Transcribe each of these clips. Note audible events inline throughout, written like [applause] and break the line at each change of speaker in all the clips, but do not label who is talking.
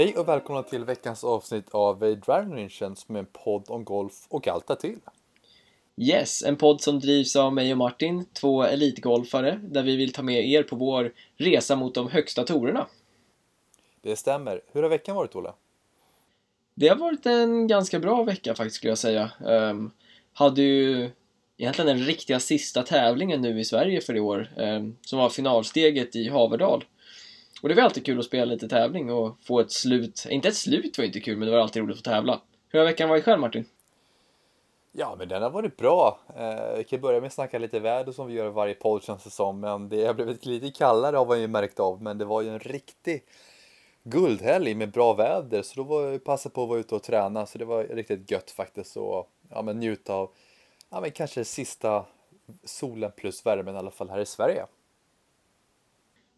Hej och välkomna till veckans avsnitt av Driving Rangen som är en podd om golf och allt därtill.
Yes, en podd som drivs av mig och Martin, två elitgolfare, där vi vill ta med er på vår resa mot de högsta torerna.
Det stämmer. Hur har veckan varit, Olle?
Det har varit en ganska bra vecka faktiskt, skulle jag säga. Um, hade ju egentligen den riktiga sista tävlingen nu i Sverige för i år, um, som var finalsteget i Haverdal. Och det var alltid kul att spela lite tävling och få ett slut. Inte ett slut var inte kul, men det var alltid roligt att tävla. Hur har veckan varit själv, Martin?
Ja, men den har varit bra. Eh, vi kan börja med att snacka lite väder som vi gör varje podd känns det som. Men det har blivit lite kallare har man ju märkt av. Men det var ju en riktig guldhelg med bra väder. Så då var jag passa på att vara ute och träna. Så det var riktigt gött faktiskt. Och ja, men njuta av ja, men kanske sista solen plus värmen i alla fall här i Sverige.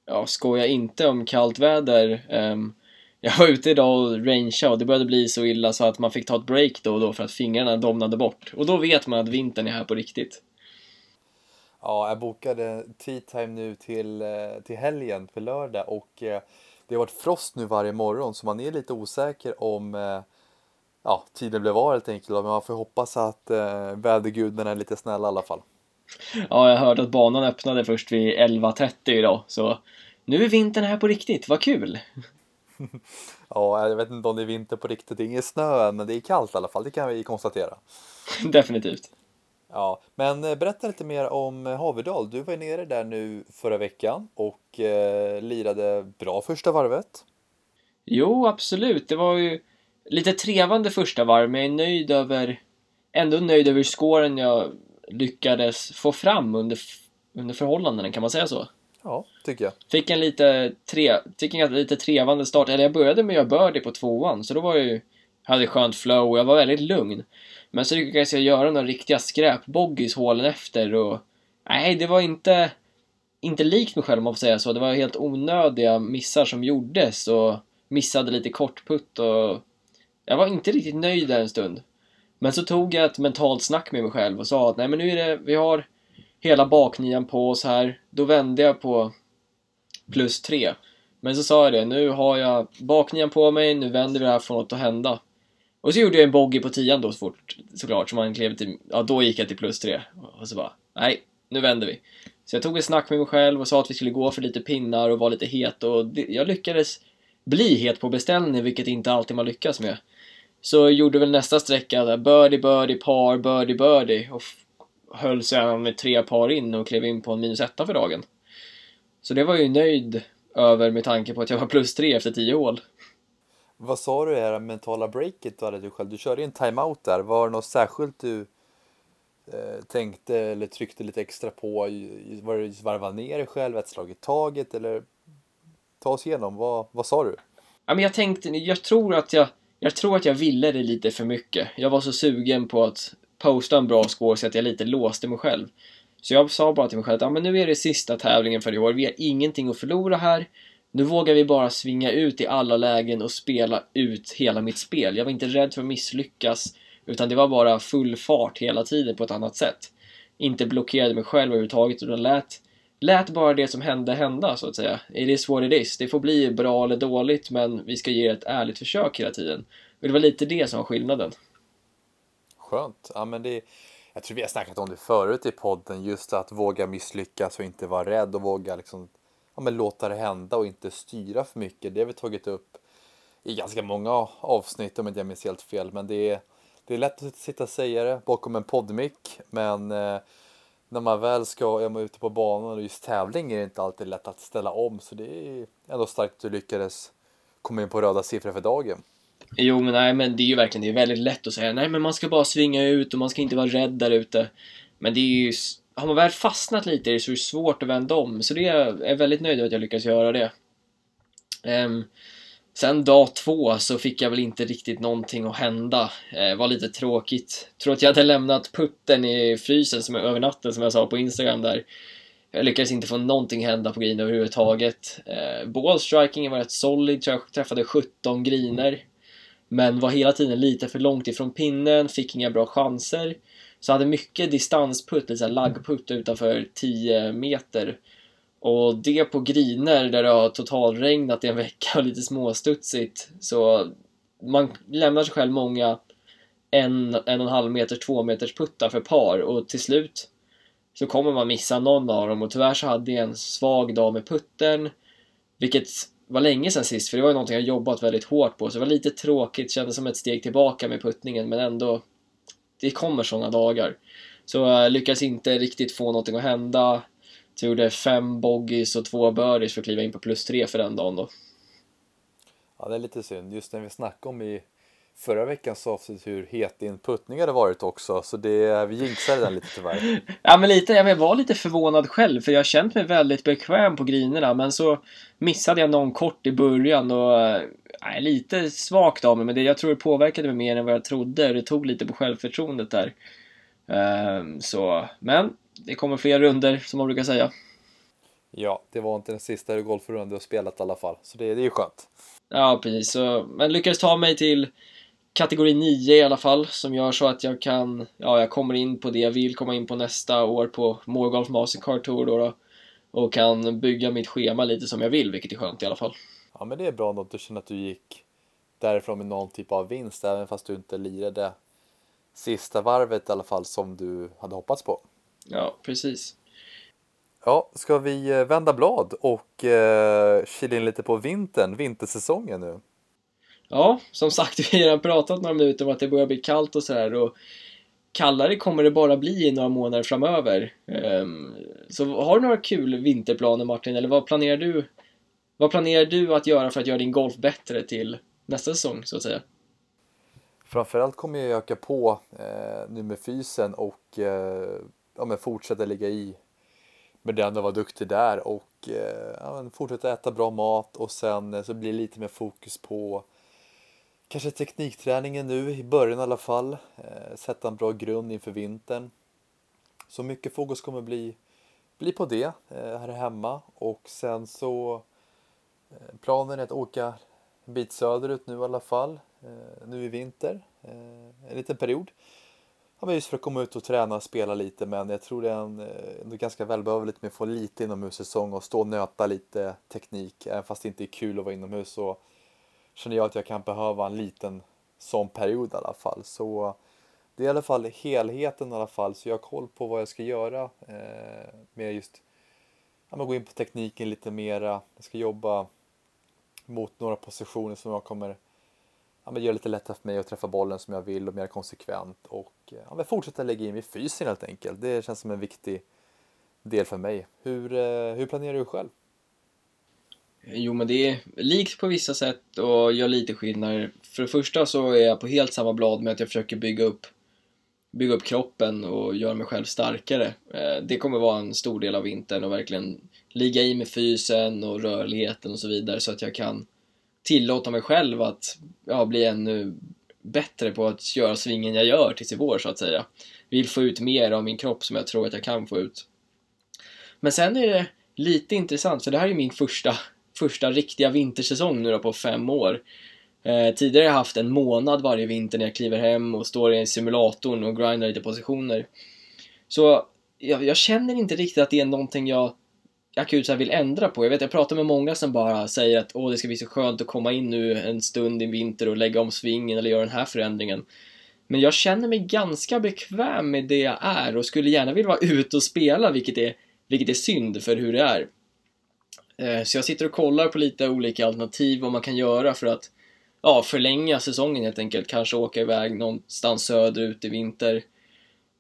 Ja, skoja inte om kallt väder. Um, jag var ute idag och rangea och det började bli så illa så att man fick ta ett break då och då för att fingrarna domnade bort. Och då vet man att vintern är här på riktigt.
Ja, jag bokade tea time nu till, eh, till helgen för lördag och eh, det har varit frost nu varje morgon så man är lite osäker om eh, ja, tiden blev av helt enkelt. Men man får hoppas att vädergudarna är lite snälla i alla fall.
Ja, jag hörde att banan öppnade först vid 11.30 idag så nu är vintern här på riktigt, vad kul! [laughs]
ja, jag vet inte om det är vinter på riktigt. Det är ingen snö men det är kallt i alla fall. Det kan vi konstatera. [laughs]
Definitivt.
Ja, men eh, berätta lite mer om Haverdal. Du var nere där nu förra veckan och eh, lirade bra första varvet.
Jo, absolut. Det var ju lite trevande första varv, men jag är nöjd över ändå nöjd över scoren jag lyckades få fram under, under förhållandena, kan man säga så?
Ja, tycker jag.
Fick en lite, tre, fick en lite trevande start. Eller jag började med att göra birdie på tvåan, så då var jag ju, hade skönt flow och jag var väldigt lugn. Men så lyckades jag göra några riktiga skräpboggies hålen efter och nej, det var inte, inte likt mig själv om man får säga så. Det var helt onödiga missar som gjordes och missade lite kortputt och jag var inte riktigt nöjd där en stund. Men så tog jag ett mentalt snack med mig själv och sa att nej men nu är det, vi har hela baknian på oss här. Då vände jag på plus tre. Men så sa jag det, nu har jag baknian på mig, nu vänder vi det här från något att hända. Och så gjorde jag en bogey på tian då så fort, såklart, så man klev till, ja då gick jag till plus tre. Och så bara, nej, nu vänder vi. Så jag tog ett snack med mig själv och sa att vi skulle gå för lite pinnar och vara lite het och det, jag lyckades bli het på beställning, vilket inte alltid man lyckas med. Så gjorde väl nästa sträcka där, birdie, birdie, par, birdie, birdie och höll sig med tre par in och klev in på en minus etta för dagen. Så det var jag ju nöjd över med tanke på att jag var plus tre efter tio hål.
Vad sa du i det här mentala breaket du hade du själv? Du körde ju en timeout där. Var det något särskilt du eh, tänkte eller tryckte lite extra på? Var det varva ner dig själv, ett slag i taget eller? Ta oss igenom, vad, vad sa du?
Ja, men jag tänkte, jag tror att jag, jag tror att jag ville det lite för mycket. Jag var så sugen på att posta en bra score så att jag lite låste mig själv. Så jag sa bara till mig själv att ah, men nu är det sista tävlingen för i år, vi har ingenting att förlora här. Nu vågar vi bara svinga ut i alla lägen och spela ut hela mitt spel. Jag var inte rädd för att misslyckas, utan det var bara full fart hela tiden på ett annat sätt. Inte blockerade mig själv överhuvudtaget, utan lät, lät bara det som hände hända, så att säga. It is what it is. Det får bli bra eller dåligt, men vi ska ge ett ärligt försök hela tiden. Och det var lite det som var skillnaden.
Skönt. Ja, men det, jag tror vi har snackat om det förut i podden, just att våga misslyckas och inte vara rädd och våga liksom, ja, men låta det hända och inte styra för mycket. Det har vi tagit upp i ganska många avsnitt om inte jag minns helt fel, men det är, det är lätt att sitta och säga det bakom en poddmick, men eh, när man väl ska är man ute på banan och just tävling är det inte alltid lätt att ställa om, så det är ändå starkt att du lyckades komma in på röda siffror för dagen.
Jo, men nej, men det är ju verkligen, det är väldigt lätt att säga nej, men man ska bara svinga ut och man ska inte vara rädd där ute. Men det är ju, har man väl fastnat lite i det så är det svårt att vända om, så det är jag väldigt nöjd över att jag lyckas göra det. Um, sen dag två så fick jag väl inte riktigt någonting att hända. Eh, var lite tråkigt. Tror att jag hade lämnat putten i frysen som är över natten som jag sa på Instagram där. Jag lyckades inte få någonting hända på green överhuvudtaget. Eh, ballstrikingen var rätt solid, tror jag träffade 17 griner. Men var hela tiden lite för långt ifrån pinnen, fick inga bra chanser. Så hade mycket distansputt, lite laggputt utanför 10 meter. Och det på griner där det har totalregnat i en vecka och lite småstudsigt. Så man lämnar sig själv många en, en och en halv meter, två meters puttar för par och till slut så kommer man missa någon av dem och tyvärr så hade jag en svag dag med putten vilket var länge sedan sist för det var ju någonting jag jobbat väldigt hårt på så det var lite tråkigt, kändes som ett steg tillbaka med puttningen men ändå det kommer sådana dagar. Så jag lyckades inte riktigt få någonting att hända. Så jag gjorde fem boggies och två birdies för att kliva in på plus tre för den dagen då.
Ja, det är lite synd. Just när vi snackade om i förra veckans avsnitt hur het din puttning hade varit också, så det, vi jinxade den lite tyvärr. [laughs]
ja, men lite. Jag var lite förvånad själv, för jag har känt mig väldigt bekväm på grinerna, men så missade jag någon kort i början och nej, lite svagt av mig, men det, jag tror det påverkade mig mer än vad jag trodde. Det tog lite på självförtroendet där. Um, så, men det kommer fler runder som man brukar säga.
Ja, det var inte den sista golfrundan du har spelat i alla fall, så det, det är ju skönt.
Ja, precis. Så, men lyckades ta mig till kategori 9 i alla fall, som gör så att jag kan, ja, jag kommer in på det jag vill komma in på nästa år på Morgolf Mastercard Tour då, då och kan bygga mitt schema lite som jag vill, vilket är skönt i alla fall.
Ja, men det är bra att du känner att du gick därifrån med någon typ av vinst, även fast du inte lirade sista varvet i alla fall som du hade hoppats på.
Ja, precis.
Ja, ska vi eh, vända blad och eh, kila in lite på vintern, vintersäsongen nu?
Ja, som sagt, [laughs] vi har redan pratat några minuter om att det börjar bli kallt och sådär och kallare kommer det bara bli i några månader framöver. Um, så har du några kul vinterplaner Martin, eller vad planerar du? Vad planerar du att göra för att göra din golf bättre till nästa säsong, så att säga?
Framförallt kommer jag öka på eh, nu med fysen och eh, ja, men fortsätta ligga i med den och vara duktig där och eh, ja, fortsätta äta bra mat och sen eh, så blir det lite mer fokus på kanske teknikträningen nu i början i alla fall. Eh, sätta en bra grund inför vintern. Så mycket fokus kommer bli, bli på det här hemma och sen så planen är att åka en bit söderut nu i alla fall nu i vinter en liten period Ja, men just för att komma ut och träna och spela lite men jag tror det är en, eh, ändå ganska välbehövligt med att få lite inomhussäsong och stå och nöta lite teknik. Även fast det inte är kul att vara inomhus så känner jag att jag kan behöva en liten sån period i alla fall. Så det är i alla fall helheten i alla fall så jag har koll på vad jag ska göra eh, med just ja, gå in på tekniken lite mera. Jag ska jobba mot några positioner som jag kommer ja, men gör det lite lättare för mig att träffa bollen som jag vill och mer konsekvent och eh, ja, men fortsätta lägga in vid fysen helt enkelt. Det känns som en viktig del för mig. Hur, eh, hur planerar du själv?
Jo, men det är likt på vissa sätt och gör lite skillnad. För det första så är jag på helt samma blad med att jag försöker bygga upp, bygga upp kroppen och göra mig själv starkare. Eh, det kommer vara en stor del av vintern och verkligen ligga i med fysen och rörligheten och så vidare så att jag kan tillåta mig själv att ja, bli ännu bättre på att göra svingen jag gör tills i vår så att säga. Vill få ut mer av min kropp som jag tror att jag kan få ut. Men sen är det lite intressant, för det här är min första, första riktiga vintersäsong nu då på fem år. Eh, tidigare har jag haft en månad varje vinter när jag kliver hem och står i simulatorn och grindar lite positioner. Så jag, jag, känner inte riktigt att det är någonting jag akut så vill ändra på. Jag vet, jag pratar med många som bara säger att åh, det ska bli så skönt att komma in nu en stund i vinter och lägga om svingen eller göra den här förändringen. Men jag känner mig ganska bekväm med det jag är och skulle gärna vilja vara [laughs] ute och spela, vilket är, vilket är synd för hur det är. Eh, så jag sitter och kollar på lite olika alternativ, vad man kan göra för att ja, förlänga säsongen helt enkelt. Kanske åka iväg någonstans söderut i vinter.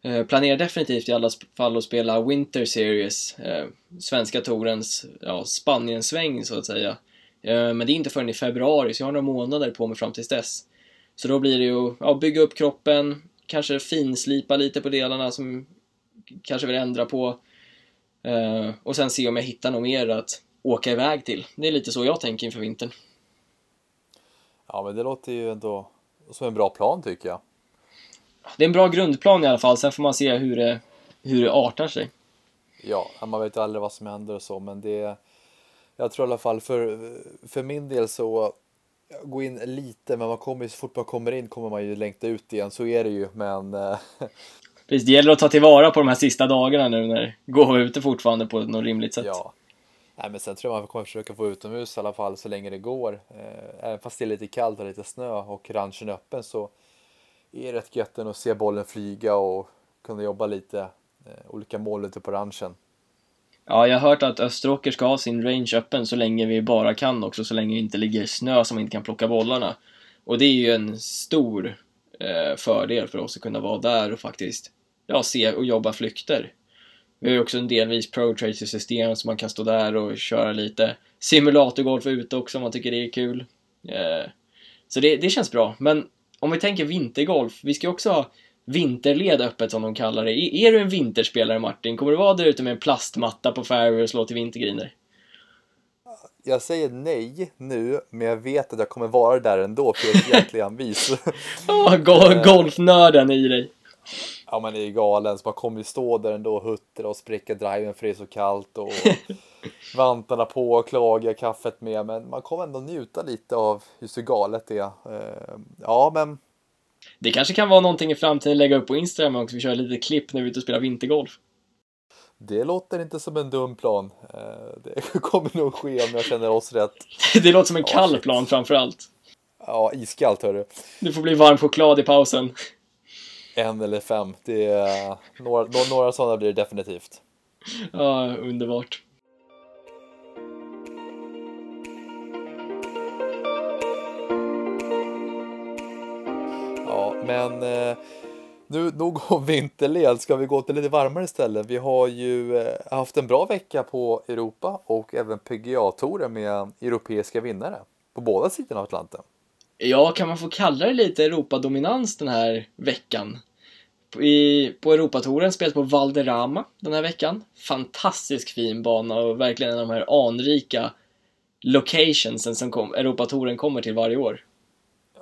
Eh, planerar definitivt i alla fall att spela Winter Series, eh, svenska torens ja, Spaniensväng så att säga. Eh, men det är inte förrän i februari, så jag har några månader på mig fram tills dess. Så då blir det ju ja, bygga upp kroppen, kanske finslipa lite på delarna som kanske vill ändra på. Eh, och sen se om jag hittar något mer att åka iväg till. Det är lite så jag tänker inför vintern.
Ja, men det låter ju ändå som en bra plan tycker jag
det är en bra grundplan i alla fall, sen får man se hur det, hur det artar sig.
Ja, man vet ju aldrig vad som händer och så, men det... Jag tror i alla fall för, för min del så gå in lite, men man kommer, så fort man kommer in kommer man ju längta ut igen, så är det ju, men... Eh, [laughs]
Precis, det gäller att ta tillvara på de här sista dagarna nu när gå ute fortfarande på något rimligt sätt.
Ja, Nej, men sen tror jag man kommer försöka få utomhus i alla fall så länge det går. Eh, även fast det är lite kallt och lite snö och ranchen är öppen så är rätt gött att se bollen flyga och kunna jobba lite eh, olika mål ute på ranchen.
Ja, jag har hört att Österåker ska ha sin range öppen så länge vi bara kan också, så länge det inte ligger snö som man inte kan plocka bollarna. Och det är ju en stor eh, fördel för oss att kunna vara där och faktiskt ja, se och jobba flykter. Vi har ju också en delvis pro tracer system så man kan stå där och köra lite simulatorgolf ute också om man tycker det är kul. Eh, så det, det känns bra, men om vi tänker vintergolf, vi ska också ha vinterled öppet som de kallar det. Är du en vinterspelare Martin? Kommer du vara där ute med en plastmatta på fairway och slå till vintergriner?
Jag säger nej nu, men jag vet att jag kommer vara där ändå för jag är jäkla envis.
oh, go golfnörden i dig.
Ja, man är ju galen, så man kommer ju stå där ändå och huttra och spräcka driven för det är så kallt och [laughs] vantarna på och klaga, kaffet med, men man kommer ändå njuta lite av just hur galet det är. Eh, ja, men
det kanske kan vara någonting i framtiden att lägga upp på Instagram också, vi kör lite klipp när vi är ute och spelar vintergolf.
Det låter inte som en dum plan. Eh, det [laughs] kommer nog ske om jag känner oss rätt. [laughs]
det låter som en kall plan framförallt.
Ja, iskallt hörru.
Du får bli varm choklad i pausen.
En eller fem. Det är, några, några sådana blir det definitivt.
Ja, underbart.
Men eh, nu nog om vinterled, ska vi gå till lite varmare ställen? Vi har ju eh, haft en bra vecka på Europa och även PGA-touren med europeiska vinnare på båda sidorna av Atlanten.
Ja, kan man få kalla det lite Europadominans den här veckan? I, på Europatouren spelas på Valderrama den här veckan. Fantastiskt fin bana och verkligen en av de här anrika locationsen som kom, Europatouren kommer till varje år.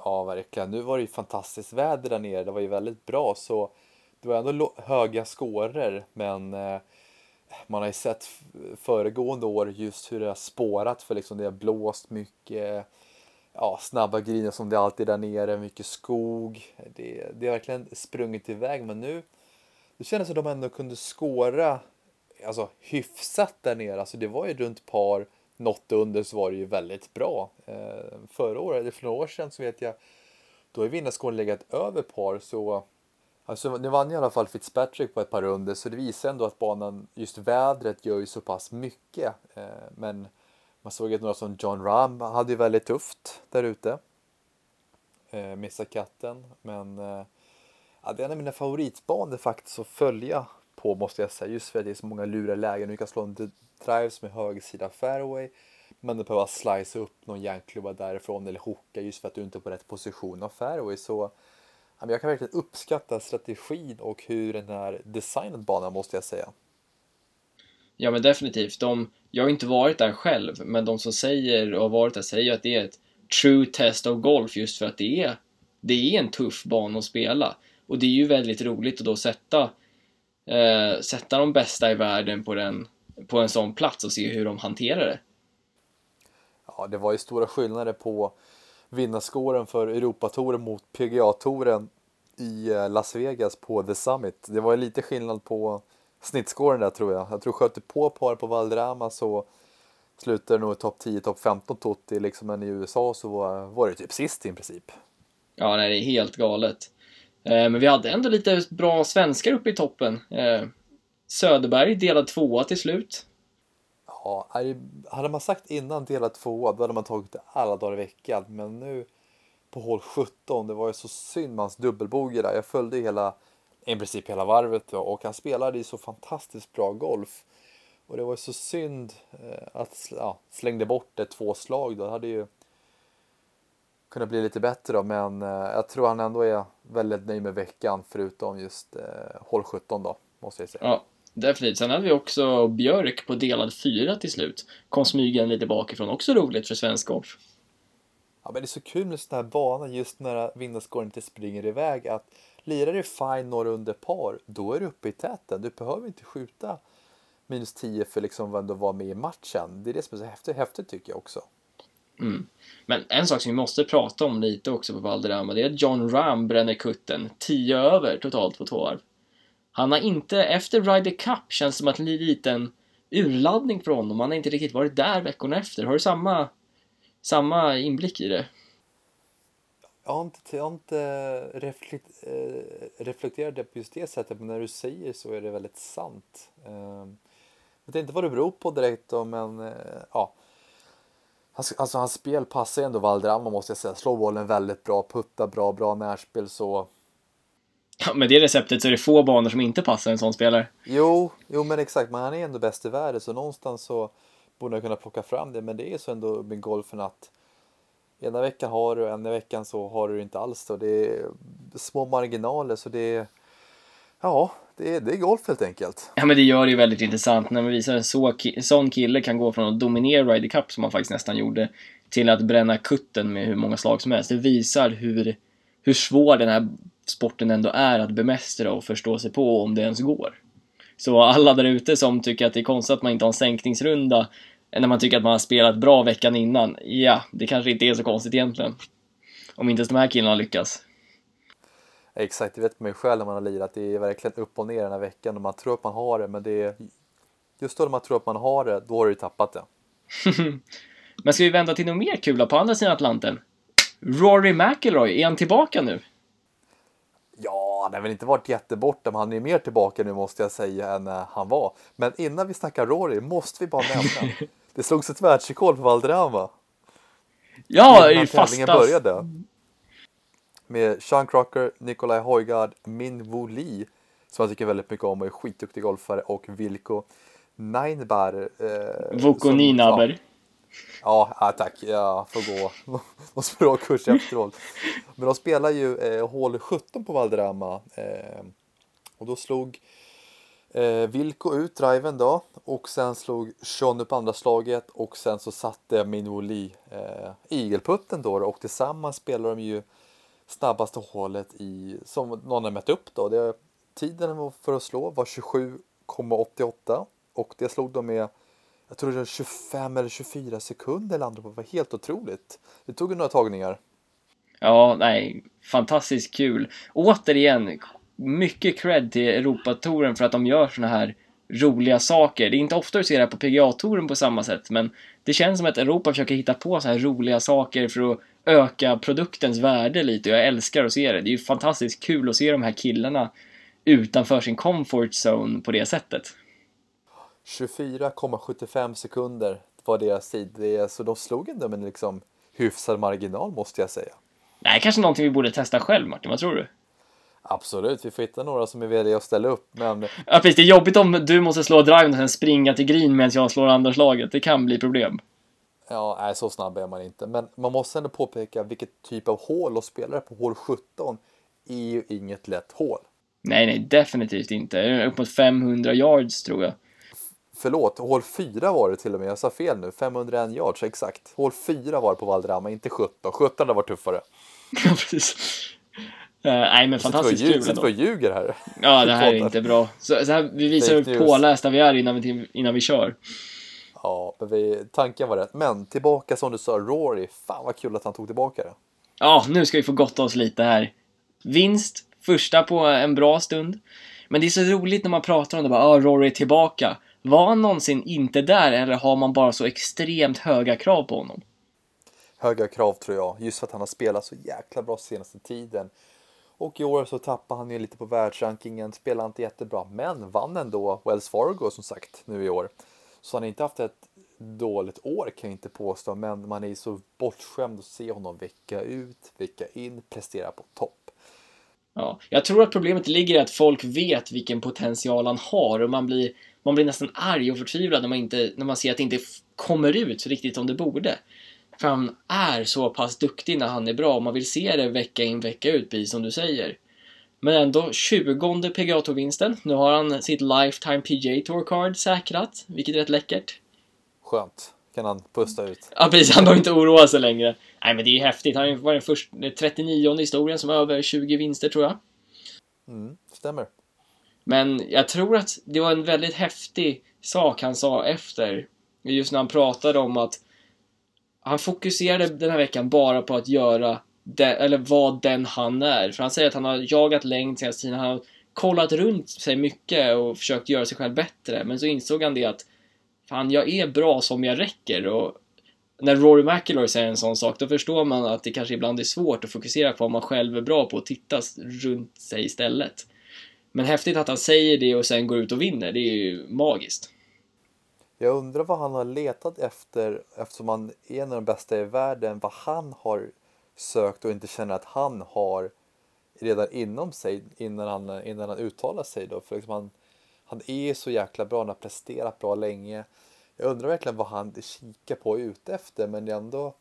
Ja, verkligen. Nu var det ju fantastiskt väder där nere. Det var ju väldigt bra, så det var ändå höga skåror, men eh, man har ju sett föregående år just hur det har spårat för liksom det har blåst mycket ja, snabba griner som det alltid är där nere, mycket skog. Det, det har verkligen sprungit iväg, men nu det kändes som att de ändå kunde skåra alltså, hyfsat där nere. Alltså, det var ju runt par något under så var det ju väldigt bra. Eh, förra året, eller för några år sedan så vet jag, då har vinnarskåren legat över par så Alltså, nu vann i alla fall Fitzpatrick på ett par runder så det visar ändå att banan, just vädret gör ju så pass mycket. Eh, men man såg att några som John Rahm hade ju väldigt tufft där ute. Eh, missa katten, men eh, ja, det är en av mina favoritbanor faktiskt att följa på måste jag säga. Just för att det är så många lura lägen. Du kan slå en drives med högersida fairway. Men du behöver slice upp någon järnklubba därifrån eller hooka just för att du inte är på rätt position av fairway. Så jag kan verkligen uppskatta strategin och hur den är designad banan måste jag säga.
Ja men definitivt. De, jag har inte varit där själv, men de som säger och har varit där säger att det är ett true test of golf just för att det är, det är en tuff bana att spela. Och det är ju väldigt roligt att då sätta eh, sätta de bästa i världen på, den, på en sån plats och se hur de hanterar det.
Ja, det var ju stora skillnader på vinnarskåren för Europatouren mot PGA-touren i eh, Las Vegas på The Summit. Det var lite skillnad på snittskåren där tror jag. Jag tror sköt på par på Valderrama så slutade det nog topp 10, topp 15 Totti liksom, men i USA så var, var det typ sist i princip.
Ja, nej, det är helt galet. Eh, men vi hade ändå lite bra svenskar uppe i toppen. Eh, Söderberg delad tvåa till slut.
Ja, hade man sagt innan delad tvåa då hade man tagit det alla dagar i veckan. Men nu på hål 17, det var ju så synd med hans dubbelbogey där. Jag följde hela, i princip hela varvet och han spelade ju så fantastiskt bra golf. Och det var ju så synd eh, att ja, slängde bort det två slag då. Det hade ju kunna bli lite bättre då, men eh, jag tror han ändå är väldigt nöjd med veckan förutom just eh, håll 17 då, måste jag säga.
Ja, definitivt. Sen hade vi också Björk på delad fyra till slut. Kom smygande lite bakifrån, också roligt för svensk golf.
Ja, men det är så kul med sådana här banor just när vinnarskåren inte springer iväg att lirar du fine några under par, då är du uppe i täten. Du behöver inte skjuta minus 10 för liksom att vara med i matchen. Det är det som är så häftigt, häftigt tycker jag också.
Mm. Men en sak som vi måste prata om lite också på Valderrama, det är att John Ram bränner kutten 10 över totalt på två varv. Han har inte, efter Ryder Cup känns det som att det en liten urladdning för honom. Han har inte riktigt varit där veckorna efter. Har du samma, samma inblick i det?
Jag har inte, jag har inte eh, reflekt, eh, reflekterat det på just det sättet, men när du säger så är det väldigt sant. Eh, jag vet inte vad det beror på direkt då, men eh, ja. Alltså, alltså hans spel passar ändå Valderrama måste jag säga. Slår bollen väldigt bra, puttar bra, bra närspel så.
Ja, med det receptet så är det få banor som inte passar en sån spelare.
Jo, jo men exakt, men han är ändå bäst i världen så någonstans så borde jag kunna plocka fram det. Men det är så ändå med golfen att ena veckan har du, ena veckan så har du inte alls då. Det är små marginaler så det är, ja, det är, det är golf helt enkelt.
Ja, men det gör det ju väldigt intressant när man visar en så, sån kille kan gå från att dominera Ryder Cup som han faktiskt nästan gjorde till att bränna kutten med hur många slag som helst. Det visar hur, hur svår den här sporten ändå är att bemästra och förstå sig på om det ens går. Så alla där ute som tycker att det är konstigt att man inte har en sänkningsrunda när man tycker att man har spelat bra veckan innan, ja, det kanske inte är så konstigt egentligen. Om inte ens de här killarna lyckas.
Exakt, det vet man ju själv när man har lirat. Det är verkligen upp och ner den här veckan och man tror att man har det, men det är just då man tror att man har det, då har du tappat det. [laughs]
men ska vi vända till något mer kul på andra sidan Atlanten? Rory McIlroy, är han tillbaka nu?
Ja, han har väl inte varit jätteborta, men han är mer tillbaka nu måste jag säga än uh, han var. Men innan vi snackar Rory måste vi bara nämna. [laughs] det slogs ett världsrekord på Valderrama.
Ja, i fasta...
började. Med Sean Crocker, Nikolaj Hojgaard, Min Woo Lee, som jag tycker väldigt mycket om och är skitduktig golfare, och Vilko Neinbar.
Eh, Voko Ninaber. Ja,
Ja, tack. Jag får gå [laughs] någon språkkurs efteråt. Men de spelar ju eh, hål 17 på Valderrama. Eh, och då slog eh, Vilko ut driven då. Och sen slog Sean upp andra slaget. Och sen så satte Minoli eh, igelputten då. Och tillsammans spelar de ju snabbaste hålet i, som någon har mätt upp då. Det, tiden för att slå var 27,88. Och det slog de med jag tror det var 25 eller 24 sekunder landade på. Det var helt otroligt. Det tog några tagningar.
Ja, nej, fantastiskt kul. Återigen, mycket cred till Europatoren för att de gör såna här roliga saker. Det är inte ofta du ser det här på PGA-touren på samma sätt, men det känns som att Europa försöker hitta på så här roliga saker för att öka produktens värde lite och jag älskar att se det. Det är ju fantastiskt kul att se de här killarna utanför sin comfort zone på det sättet.
24,75 sekunder var deras tid. Det, så de slog ändå med en liksom hyfsad marginal måste jag säga.
Det här är kanske någonting vi borde testa själv Martin, vad tror du?
Absolut, vi får hitta några som är villiga att ställa upp, men...
Ja precis, det är jobbigt om du måste slå driven och sen springa till green medan jag slår andra slaget. Det kan bli problem.
Ja, nej, så snabb är man inte. Men man måste ändå påpeka vilket typ av hål och spelare på hål 17 är ju inget lätt hål.
Nej, nej, definitivt inte. Upp mot 500 yards tror jag.
Förlåt, hål 4 var det till och med. Jag sa fel nu. 501 yards, exakt. Hål 4 var det på Valderrama, inte 17. 17 var tuffare.
Ja, [laughs] precis. Uh, nej men fantastiskt kul
ändå. Vi och ljuger här?
Ja, det här är inte bra. Så, så här, vi visar hur pålästa vi är innan vi, innan vi kör.
Ja, men vi, tanken var rätt. Men tillbaka som du sa, Rory. Fan vad kul att han tog tillbaka det.
Ja, nu ska vi få gotta oss lite här. Vinst, första på en bra stund. Men det är så roligt när man pratar om det bara, ah, Rory är tillbaka. Var han någonsin inte där eller har man bara så extremt höga krav på honom?
Höga krav tror jag, just för att han har spelat så jäkla bra senaste tiden. Och i år så tappar han ju lite på världsrankingen, spelar inte jättebra, men vann ändå Wells Fargo som sagt nu i år. Så han har inte haft ett dåligt år kan jag inte påstå, men man är så bortskämd att se honom vecka ut, vecka in, prestera på topp.
Ja, jag tror att problemet ligger i att folk vet vilken potential han har och man blir man blir nästan arg och förtvivlad när man, inte, när man ser att det inte kommer ut riktigt som det borde. För han är så pass duktig när han är bra och man vill se det vecka in vecka ut, precis som du säger. Men ändå 20 PGA Tour-vinsten. Nu har han sitt Lifetime PGA Tour Card säkrat, vilket är rätt läckert.
Skönt. Kan han pusta ut.
Ja, precis. Han behöver inte oroa sig längre. Nej, men det är häftigt. Han var den första, 39 i historien som har över 20 vinster, tror jag.
Mm, stämmer.
Men jag tror att det var en väldigt häftig sak han sa efter. Just när han pratade om att han fokuserade den här veckan bara på att göra den, eller vad den han är. För han säger att han har jagat längd senaste tiden. Han har kollat runt sig mycket och försökt göra sig själv bättre. Men så insåg han det att fan, jag är bra som jag räcker och när Rory McIlroy säger en sån sak, då förstår man att det kanske ibland är svårt att fokusera på vad man själv är bra på och titta runt sig istället. Men häftigt att han säger det och sen går ut och vinner, det är ju magiskt.
Jag undrar vad han har letat efter eftersom han är en av de bästa i världen, vad han har sökt och inte känner att han har redan inom sig innan han, innan han uttalar sig då. För liksom han, han är så jäkla bra, han har presterat bra länge. Jag undrar verkligen vad han kikar på och är ute efter men det är ändå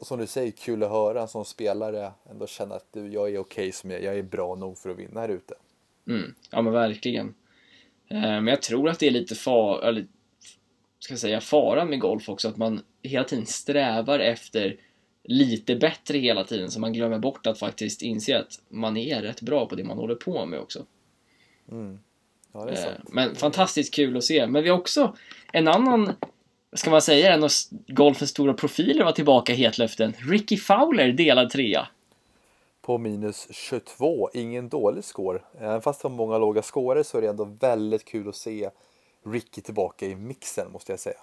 som du säger kul att höra som spelare ändå känna att du, jag är okej okay som jag jag är bra nog för att vinna här ute.
Mm, ja men verkligen. Eh, men jag tror att det är lite far, eller ska jag säga, faran med golf också, att man hela tiden strävar efter lite bättre hela tiden, så man glömmer bort att faktiskt inse att man är rätt bra på det man håller på med också.
Mm. Ja.
Eh, men fantastiskt kul att se. Men vi har också en annan, ska man säga, en av golfens stora profiler var tillbaka i hetluften. Ricky Fowler delad trea.
På minus 22, ingen dålig score. Även fast det har många låga scorer så är det ändå väldigt kul att se Ricky tillbaka i mixen måste jag säga.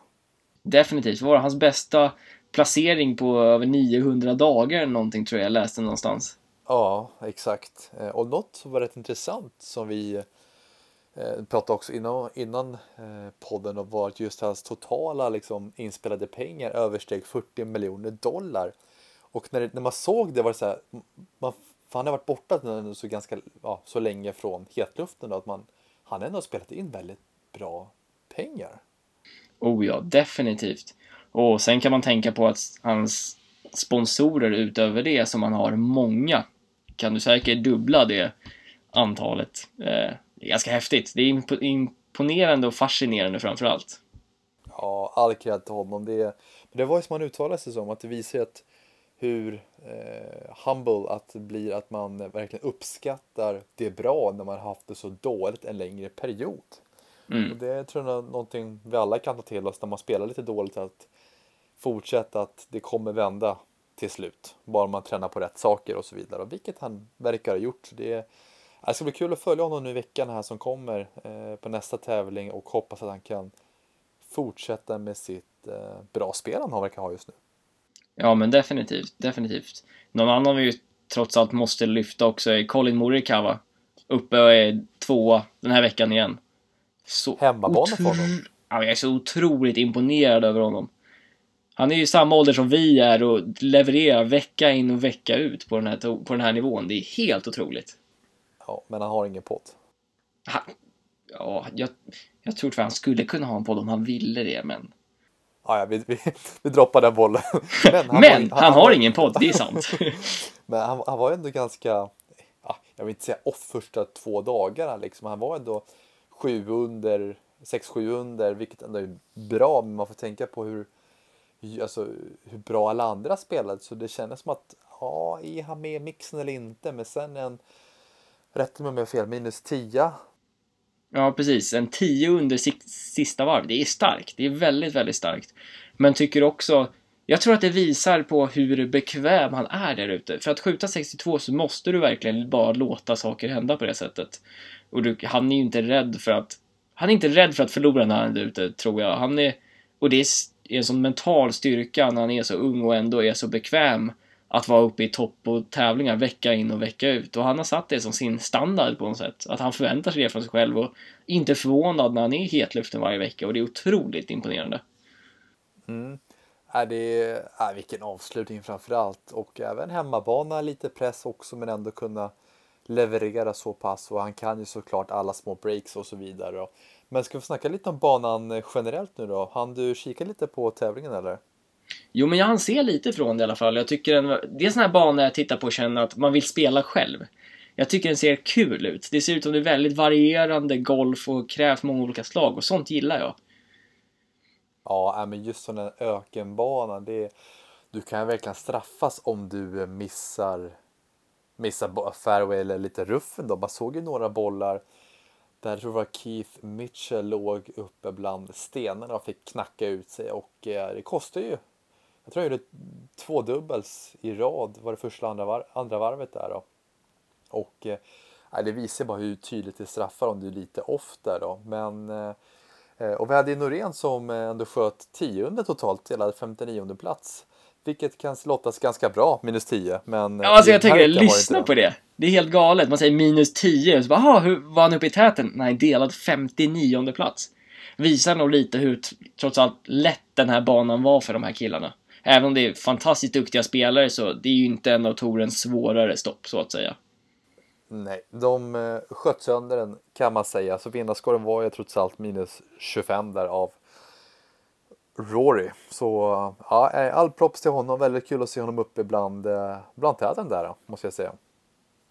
Definitivt, det var hans bästa placering på över 900 dagar eller någonting tror jag jag läste någonstans.
Ja, exakt. Eh, och något som var rätt intressant som vi eh, pratade också innan, innan eh, podden och var att just hans totala liksom, inspelade pengar översteg 40 miljoner dollar. Och när, när man såg det var det så här, man, han har varit borta så, ganska, ja, så länge från hetluften då, att man, han har ändå spelat in väldigt bra pengar.
Oh ja, definitivt. Och sen kan man tänka på att hans sponsorer utöver det som han har många kan du säkert dubbla det antalet. Eh, det är ganska häftigt. Det är imponerande och fascinerande framför allt.
Ja, all cred till honom. Det, men det var ju som han uttalade sig som, att det visar att hur eh, humble att det blir att man verkligen uppskattar det bra när man har haft det så dåligt en längre period. Mm. Och det tror jag är någonting vi alla kan ta till oss när man spelar lite dåligt. Att fortsätta att det kommer vända till slut. Bara man tränar på rätt saker och så vidare. Och vilket han verkar ha gjort. Det, det ska bli kul att följa honom nu i veckan här som kommer eh, på nästa tävling och hoppas att han kan fortsätta med sitt eh, bra spel han verkar ha just nu.
Ja, men definitivt, definitivt. Någon annan vi ju trots allt måste lyfta också är Colin Morikawa. Uppe och är tvåa den här veckan igen.
Så Hemmabana för honom.
Ja, jag är så otroligt imponerad över honom. Han är ju samma ålder som vi är och levererar vecka in och vecka ut på den här, på den här nivån. Det är helt otroligt.
Ja, men han har ingen podd.
Han, ja, jag, jag tror att han skulle kunna ha en podd om han ville det, men...
Ja, ja vi, vi, vi droppar den bollen. [laughs]
Men han, men, var, han, han har ingen podd, det är sant. [laughs]
men han, han var ändå ganska, ja, jag vill inte säga off första två dagarna liksom. Han var ändå sju under, sex, sju under, vilket ändå är bra, men man får tänka på hur, alltså, hur bra alla andra spelade. Så det kändes som att, ja, är han med i mixen eller inte? Men sen en, mig om jag har fel, minus 10.
Ja, precis. En 10 under sista varv. Det är starkt. Det är väldigt, väldigt starkt. Men tycker också, jag tror att det visar på hur bekväm han är där ute. För att skjuta 62 så måste du verkligen bara låta saker hända på det sättet. Och du, han är ju inte rädd för att han är inte rädd för att förlora när han är ute, tror jag. Han är, och det är, är en sån mental styrka när han är så ung och ändå är så bekväm att vara uppe i topp och tävlingar vecka in och vecka ut. Och han har satt det som sin standard på något sätt. Att han förväntar sig det från sig själv och inte är förvånad när han är i hetluften varje vecka och det är otroligt imponerande.
Mm. Är det, är, äh, vilken avslutning framförallt och även hemmabana lite press också men ändå kunna leverera så pass och han kan ju såklart alla små breaks och så vidare. Men ska vi snacka lite om banan generellt nu då? Han du kika lite på tävlingen eller?
Jo, men jag ser lite från det i alla fall. Jag tycker den, det är en sån här bana jag tittar på och känner att man vill spela själv. Jag tycker den ser kul ut. Det ser ut som det är väldigt varierande golf och krävs många olika slag och sånt gillar jag.
Ja, äh, men just sån här ökenbana, det, du kan verkligen straffas om du eh, missar missar fairway eller lite ruffen då. Man såg ju några bollar där jag tror det var Keith Mitchell låg uppe bland stenarna och fick knacka ut sig och eh, det kostar ju. Jag tror jag gjorde två dubbels i rad, var det första andra, var andra varvet där då. Och eh, det visar bara hur tydligt det straffar om du är lite off där då. Men eh, Eh, och vi hade Norén som eh, ändå sköt 10 under totalt, hela 59 plats. Vilket kan låtas ganska bra, minus 10. Men
Ja, alltså jag tänker,
det
lyssna
inte
på det. Det är helt galet. Man säger minus 10, och så bara, "Aha, hur var han uppe i täten? Nej, delad 59 plats. Visar nog lite hur, trots allt, lätt den här banan var för de här killarna. Även om det är fantastiskt duktiga spelare så det är ju inte en av Torens svårare stopp, så att säga.
Nej, de eh, sköt sönder den kan man säga. Så vinnarskåren var ju trots allt minus 25 där av Rory. Så ja, eh, all props till honom. Väldigt kul att se honom uppe bland, eh, bland täten där måste jag säga.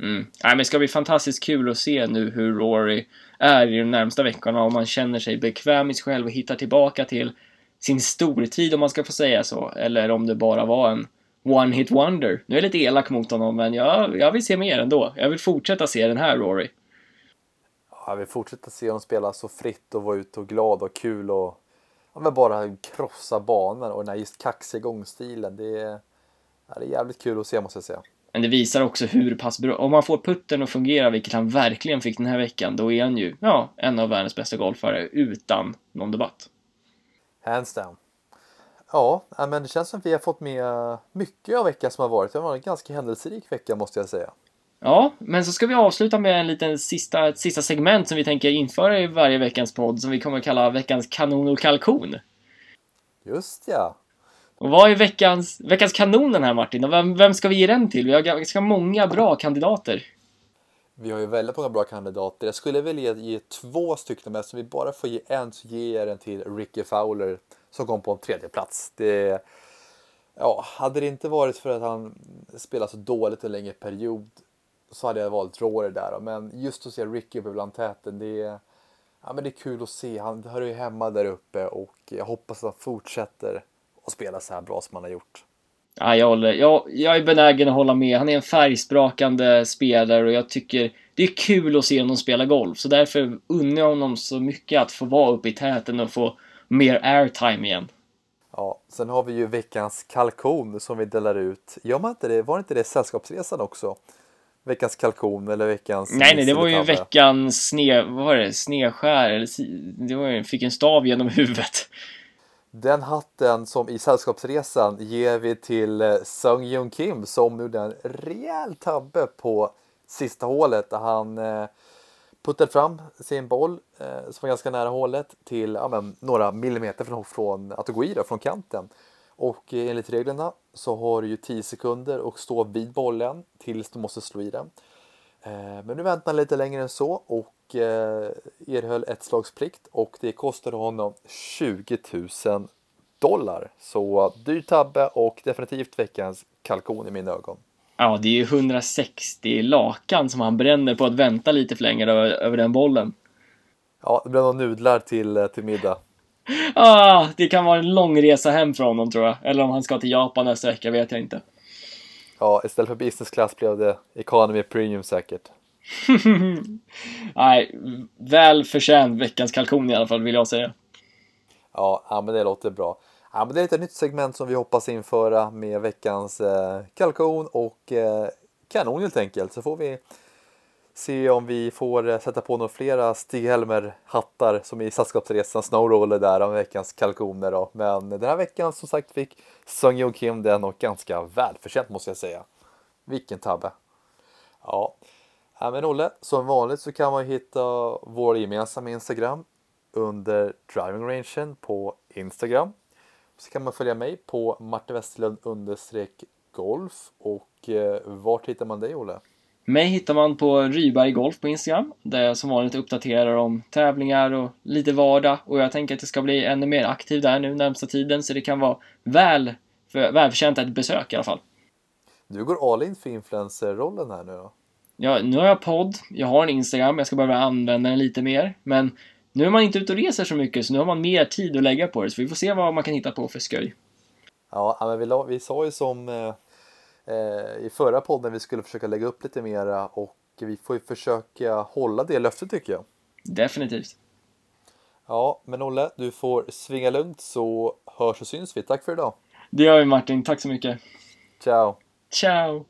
Mm. Nej, men det ska bli fantastiskt kul att se nu hur Rory är i de närmsta veckorna om man känner sig bekväm i sig själv och hittar tillbaka till sin stortid om man ska få säga så. Eller om det bara var en one hit wonder. Nu är jag lite elak mot honom men jag, jag vill se mer ändå. Jag vill fortsätta se den här Rory.
Ja, Jag vill fortsätta se honom spela så fritt och vara ute och glad och kul och ja, bara krossa banan och den här just kaxiga gångstilen. Det är, ja, det är jävligt kul att se måste jag säga.
Men det visar också hur pass bra, om man får putten att fungera, vilket han verkligen fick den här veckan, då är han ju, ja, en av världens bästa golfare utan någon debatt.
Hands down. Ja, ja, men det känns som att vi har fått med mycket av veckan som har varit. Det har varit en ganska händelserik vecka måste jag säga.
Ja, men så ska vi avsluta med en liten sista, ett sista segment som vi tänker införa i varje veckans podd, som vi kommer att kalla veckans kanon och kalkon.
Just ja.
Och vad är veckans, veckans kanon den här Martin? Och vem, vem ska vi ge den till? Vi har ganska många bra kandidater.
Vi har ju väldigt många bra kandidater. Jag skulle vilja ge två stycken, men eftersom vi bara får ge en så ger jag den till Ricky Fowler som kom på en tredje plats. Det, ja, hade det inte varit för att han spelar så dåligt en längre period så hade jag valt Rory där. Men just att se Ricky uppe bland täten, det är, ja, men det är kul att se. Han hör ju hemma där uppe och jag hoppas att han fortsätter att spela så här bra som han har gjort.
Ja, jag, håller, jag, jag är benägen att hålla med. Han är en färgsprakande spelare och jag tycker det är kul att se honom spela golf. Så därför unnar jag honom så mycket att få vara uppe i täten och få mer airtime igen.
Ja, sen har vi ju veckans kalkon som vi delar ut. Gör man inte det? Var inte det Sällskapsresan också? Veckans kalkon eller veckans...
Nej, nej, det var ju veckans sne, vad var det? snedskär, eller det var ju, fick en stav genom huvudet.
Den hatten som i Sällskapsresan ger vi till eh, Sung Jung Kim som gjorde en rejäl tabbe på sista hålet där han eh, puttade fram sin boll eh, som var ganska nära hålet till ja, men, några millimeter från, från att gå i då, från kanten. Och enligt reglerna så har du ju 10 sekunder och stå vid bollen tills du måste slå i den. Eh, Men nu väntar han lite längre än så och eh, erhöll ett slags plikt och det kostade honom 20 000 dollar. Så dyr tabbe och definitivt veckans kalkon i mina ögon.
Ja, det är ju 160 lakan som han bränner på att vänta lite för länge över, över den bollen.
Ja, det blev några nudlar till, eh, till middag.
Ah, det kan vara en lång resa hem från honom tror jag. Eller om han ska till Japan nästa vecka, vet jag inte.
Ja, istället för business class blev det economy premium säkert. [laughs]
Nej, väl förtjänt veckans kalkon i alla fall, vill jag säga.
Ja, ja men det låter bra. Ja, men det är ett nytt segment som vi hoppas införa med veckans eh, kalkon och eh, kanon helt enkelt. Så får vi se om vi får eh, sätta på några flera Stig-Helmer hattar som i Sällskapsresan Snowroller där om veckans kalkoner då. Men den här veckan som sagt fick Sung Yo Kim den och ganska välförtjänt måste jag säga. Vilken tabbe. Ja. ja, men Olle, som vanligt så kan man hitta vår gemensamma Instagram under driving rangen på Instagram. Så kan man följa mig på Martin Westerlund understreck golf och eh, vart hittar man dig Olle?
Mig hittar man på Ryberg Golf på Instagram, där jag som vanligt uppdaterar om tävlingar och lite vardag. Och jag tänker att jag ska bli ännu mer aktiv där nu närmsta tiden, så det kan vara väl, för, välförtjänt ett besök i alla fall.
Du går all in för influencer-rollen här nu då?
Ja, nu har jag podd, jag har en Instagram, jag ska behöva använda den lite mer, men nu är man inte ute och reser så mycket, så nu har man mer tid att lägga på det, så vi får se vad man kan hitta på för skoj.
Ja, men vi, la, vi sa ju som eh, i förra podden vi skulle försöka lägga upp lite mera och vi får ju försöka hålla det löftet tycker jag.
Definitivt.
Ja, men Olle, du får svinga lugnt så hörs och syns vi. Tack för idag.
Det gör vi Martin, tack så mycket.
Ciao!
Ciao!